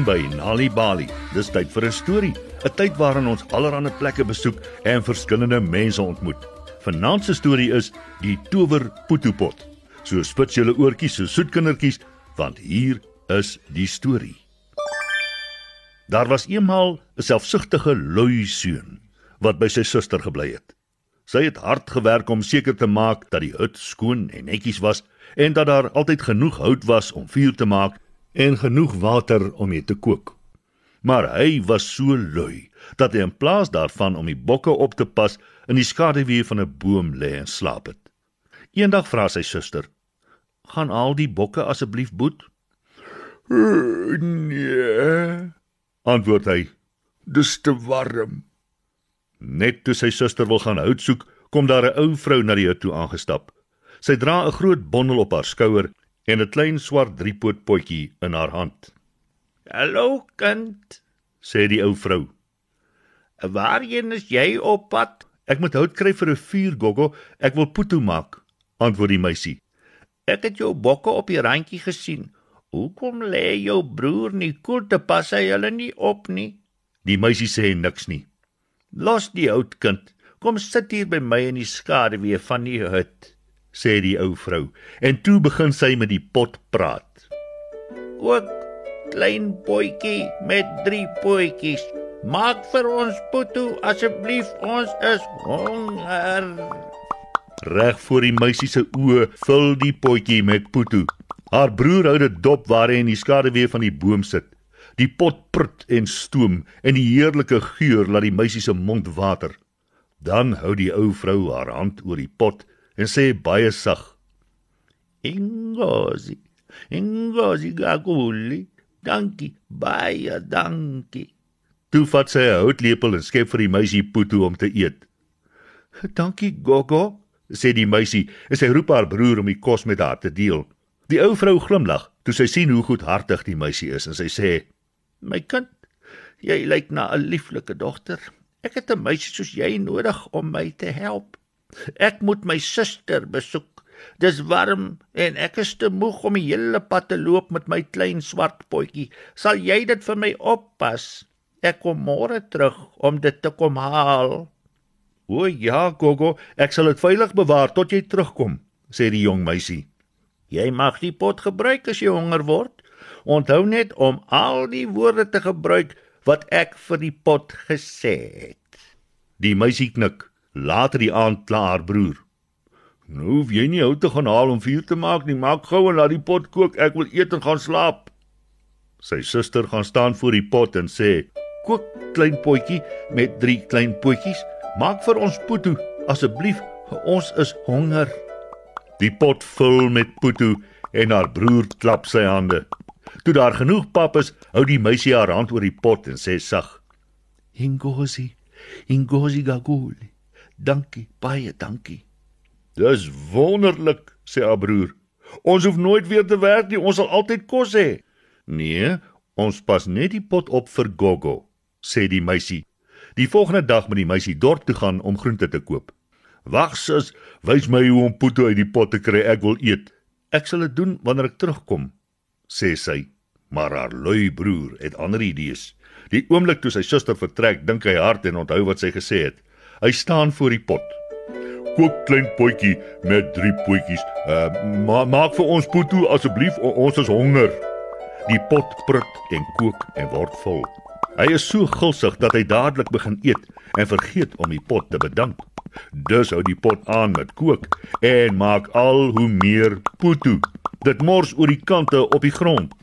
Welkom by Nali Bali. Dis tyd vir 'n storie, 'n tyd waarin ons allerlei plekke besoek en verskillende mense ontmoet. Vanaand se storie is die tower potopot. So spits julle oortjies so soet kindertjies, want hier is die storie. Daar was eenmal 'n selfsugtige lui seun wat by sy suster gebly het. Sy het hard gewerk om seker te maak dat die hut skoon en netjies was en dat daar altyd genoeg hout was om vuur te maak en genoeg water om mee te kook. Maar hy was so lui dat hy in plaas daarvan om die bokke op te pas in die skaduwee van 'n boom lê en slaap het. Eendag vra sy suster: "Gaan al die bokke asseblief boet?" "Nee," antwoord hy. "Dis te warm." Net toe sy suster wil gaan hout soek, kom daar 'n ou vrou na die hut toe aangestap. Sy dra 'n groot bondel op haar skouer en 'n klein swart driepoot potjie in haar hand. "Hallo kind," sê die ou vrou. "Waarheen is jy op pad?" "Ek moet hout kry vir 'n vuur, Gogo. Ek wil putu maak," antwoord die meisie. "Ek het jou bokke op die randjie gesien. Hoekom lê jou broer nie koel te pas hy hulle nie op nie?" Die meisie sê niks nie. "Los die hout, kind. Kom sit hier by my in die skaduwee van die hut." Sê die ou vrou en toe begin sy met die pot praat. Ook klein potjie met drie potjies. Maak vir ons putu asseblief, ons is honger. Reg voor die meisie se oë vul die potjie met putu. Haar broer hou dit dop waar hy in die skaduwee van die boom sit. Die pot prut en stoom en die heerlike geur laat die meisie se mond water. Dan hou die ou vrou haar hand oor die pot en sê baie sag: "Ingozi, ingozi gaguli, dankie, baie dankie." Toe vat sy 'n houtlepel en skep vir die meisie putu om te eet. "Dankie, Gogo," sê die meisie en sy roep haar broer om die kos met haar te deel. Die ou vrou glimlag toe sy sien hoe goedhartig die meisie is en sy sê: "My kind, jy lyk na 'n lieflike dogter. Ek het 'n meisie soos jy nodig om my te help." Ek moet my suster besoek. Dis warm en ek is te moeg om die hele pad te loop met my klein swart potjie. Sal jy dit vir my oppas? Ek kom môre terug om dit te kom haal. O ja, Gogo, ek sal dit veilig bewaar tot jy terugkom, sê die jong meisie. Jy mag die pot gebruik as jy honger word. Onthou net om al die woorde te gebruik wat ek vir die pot gesê het. Die meisie knik. Later die aand kla haar broer. Nou hoef jy nie hout te gaan haal om vuur te maak nie. Maak gou en laat die pot kook. Ek wil eet en gaan slaap. Sy suster gaan staan voor die pot en sê: "Kook klein potjie met drie klein potjies. Maak vir ons putu asseblief. Ons is honger." Die pot vul met putu en haar broer klap sy hande. Toe daar genoeg pap is, hou die meisie haar hand oor die pot en sê sag: "Ingozi, ingozi gaguli." Dankie, baie dankie. Dis wonderlik, sê haar broer. Ons hoef nooit weer te werk nie, ons sal altyd kos hê. Nee, ons pas net die pot op vir Gogo, sê die meisie. Die volgende dag moet die meisie dorp toe gaan om groente te koop. Wag sus, wys my hoe om puto uit die pot te kry, ek wil eet. Ek sal dit doen wanneer ek terugkom, sê sy. Maar haar lui broer het ander idees. Die oomblik toe sy suster vertrek, dink hy hard en onthou wat sy gesê het. Hy staan voor die pot. Kook klein potjie met drie potjies. Uh ma maak vir ons putu asseblief, ons is honger. Die pot prut en kook en word vol. Hy is so gulsig dat hy dadelik begin eet en vergeet om die pot te bedank. Dus hou die pot aan met kook en maak al hoe meer putu. Dit mors oor die kante op die grond.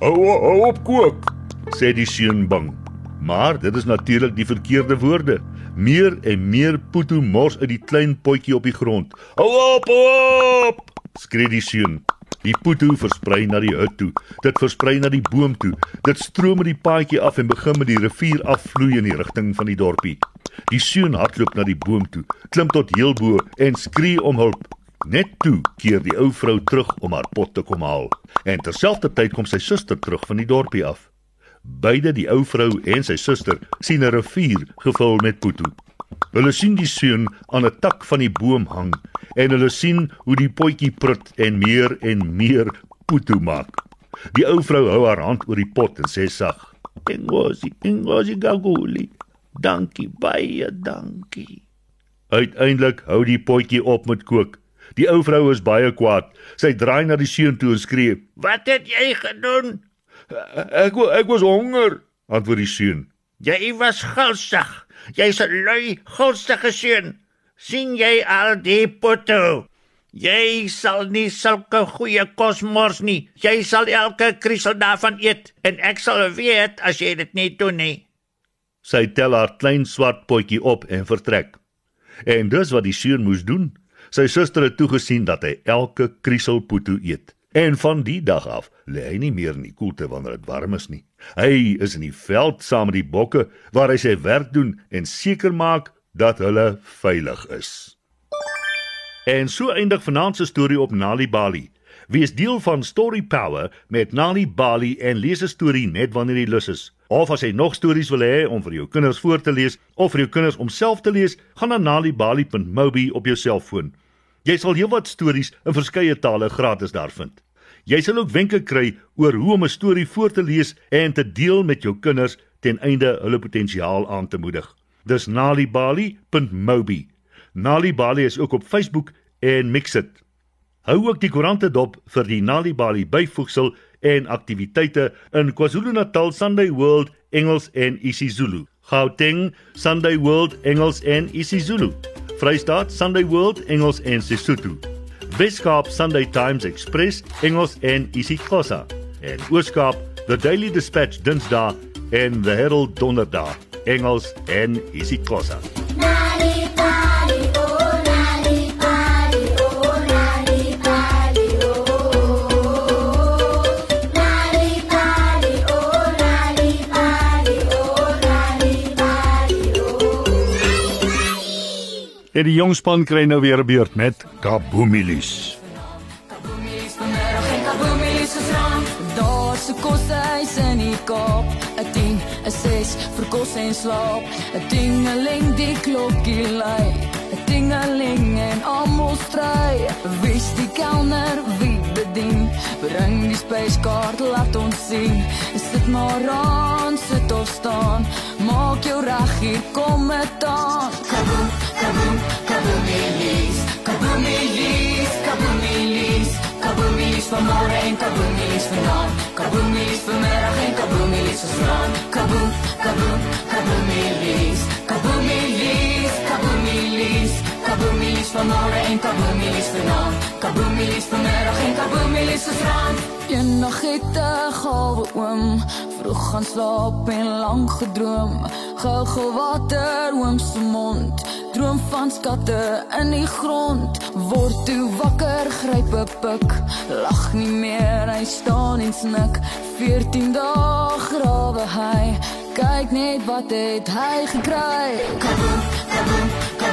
Hou hou op kook, sê die seun bang. Maar dit is natuurlik die verkeerde woorde. Meer en meer putu mors uit die klein potjie op die grond. Hou op, hou op! skree die seun. Die putu versprei na die hut toe. Dit versprei na die boom toe. Dit stroom met die paadjie af en begin met die rivier afvloei in die rigting van die dorpie. Die seun hardloop na die boom toe, klim tot heel bo en skree om hulp. Net toe keer die ou vrou terug om haar pot te kom haal. En terselfdertyd kom sy suster terug van die dorpie af. Beide die ou vrou en sy suster sien 'n rivier gevul met putu. Hulle sien die seun aan 'n tak van die boom hang en hulle sien hoe die potjie prut en meer en meer putu maak. Die ou vrou hou haar hand oor die pot en sê sag: "Engosi, engosi gaguli. Dankie, baie dankie." Uiteindelik hou die potjie op met kook. Die ou vrou is baie kwaad. Sy draai na die seun toe en skree: "Wat het jy gedoen?" "Ek ek was honger," antwoord die seun. "Jy was gulsig. Jy's 'n lui, gulsige seun. sien jy al die potte? Jy sal nie sulke goeie kos mors nie. Jy sal elke krisel daarvan eet en ek sal weet as jy dit nie doen nie." Sy tel haar klein swart potjie op en vertrek. En dis wat die seun moes doen. Sy suster het toegesien dat hy elke krieselpoeto eet. En van die dag af lê hy nie meer in die koelte wanneer dit warm is nie. Hy is in die veld saam met die bokke waar hy sy werk doen en seker maak dat hulle veilig is. En so eindig vanaand se storie op Nali Bali. Wees deel van Story Power met Nali Bali en lees 'n storie net wanneer jy lus is. Of as jy nog stories wil hê om vir jou kinders voor te lees of vir jou kinders om self te lees, gaan na nalibali.mobi op jou selfoon. Jy sal heelwat stories in verskeie tale gratis daar vind. Jy sal ook wenke kry oor hoe om 'n storie voor te lees en te deel met jou kinders ten einde hulle potensiaal aan te moedig. Dis nalibali.mobi. Nalibali is ook op Facebook en Mixit. Hou ook die koerante dop vir die Nalibali byvoegsel en aktiwiteite in KwaZulu-Natal Sunday World Engels en isiZulu. Gauteng Sunday World Engels en isiZulu. Vrystaat Sunday World Engels en Sesotho. Weskaap Sunday Times Express Engels en isiXhosa. En Ooskaap The Daily Dispatch Dinsdae en The Herald Donderdag Engels en isiXhosa. En die jong span kry nou weer 'n beurt met Kaboomilies. Kaboomies vanmiddag en kaboomies gesrand. Daar's 'n koshuis in die Kaap. 'n 10, 'n 6 vir kos en slaap. 'n Dingeling die klokkie lui. 'n Dingeling en almal stry. Wie's die kelner wie bedien? Bring die spyskaart laat ons sien. Sit maar aan, sit of staan. Maak jou reg hier kom dit aan. Kaboom, kaboom, kaboomies. Kaboomies, kaboomies. Kaboomies vanmôre en kaboomies vanaand. Kaboomies vanmiddag en kaboomies geslaan. Kaboom, kaboom, kaboomies. Kaboomies, kaboomies. Kaboomies vanmôre en kaboomies vanaand. Kaboomies vanmiddag en kaboomies geslaan. Eendag het 'n gawe oom vroeg gaan slaap en lank gedroom. Gou water oom se mond. Droom van skatte in die grond. Word toe wakker, gryp 'n pik. Lag nie meer, hy staan en snik. 14 dae grawe hy. Kyk net wat het hy gekry. Kaboom,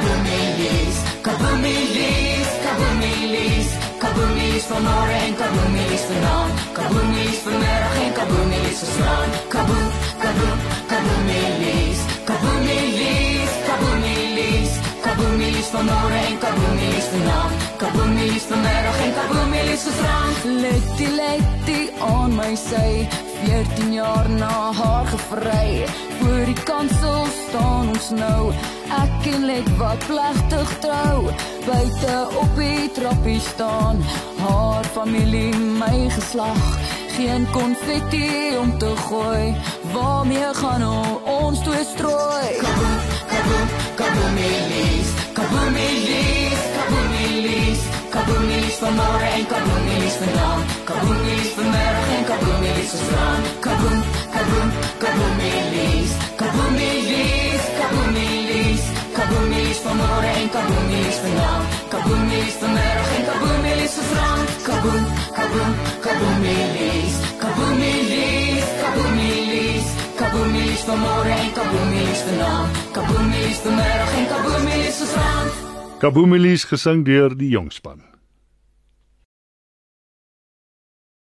kaboom, kaboomies. Kaboomies, kaboomies. Kaboomies vanmôre en kaboomies vanaand. Kaboomies vanmiddag en kaboomies geslaan. Kaboom, kaboom, kaboomies. Kaboomies, kaboomies. Kaboomies vanmôre en kaboomies vanaand. Kaboomies vanmiddag en kaboomies geslaan. Letty, letty on my sy. 14 jaar na haar gevry. Voor die kansel staan ons nou. Ek en Let wat plegtig trou. Buite op die trappie staan. Haar familie, my geslag. Geen konfetti om te gooi. Waarmee gaan ons twee strooi? Kaboom, kaboom, kaboomies. Kaboomies, kaboomies. Kaboomies vanmôre en kaboomies vanaand. Kaboomies vanmiddag en kaboomies geslaan. Kaboom, kaboom, kaboomies. Kaboomies, kaboomies. Kaboomies vanmôre en kaboomies vanaand. Kaboomies vanmiddag en kaboomies geslaan. Kaboom, kaboom, kaboomies. Kaboomies, kaboomies. Kaboomies vanmôre en kaboomies vanaand. Kaboomies vanmiddag en kaboomies geslaan. Kaboomilies gesing deur die jong span.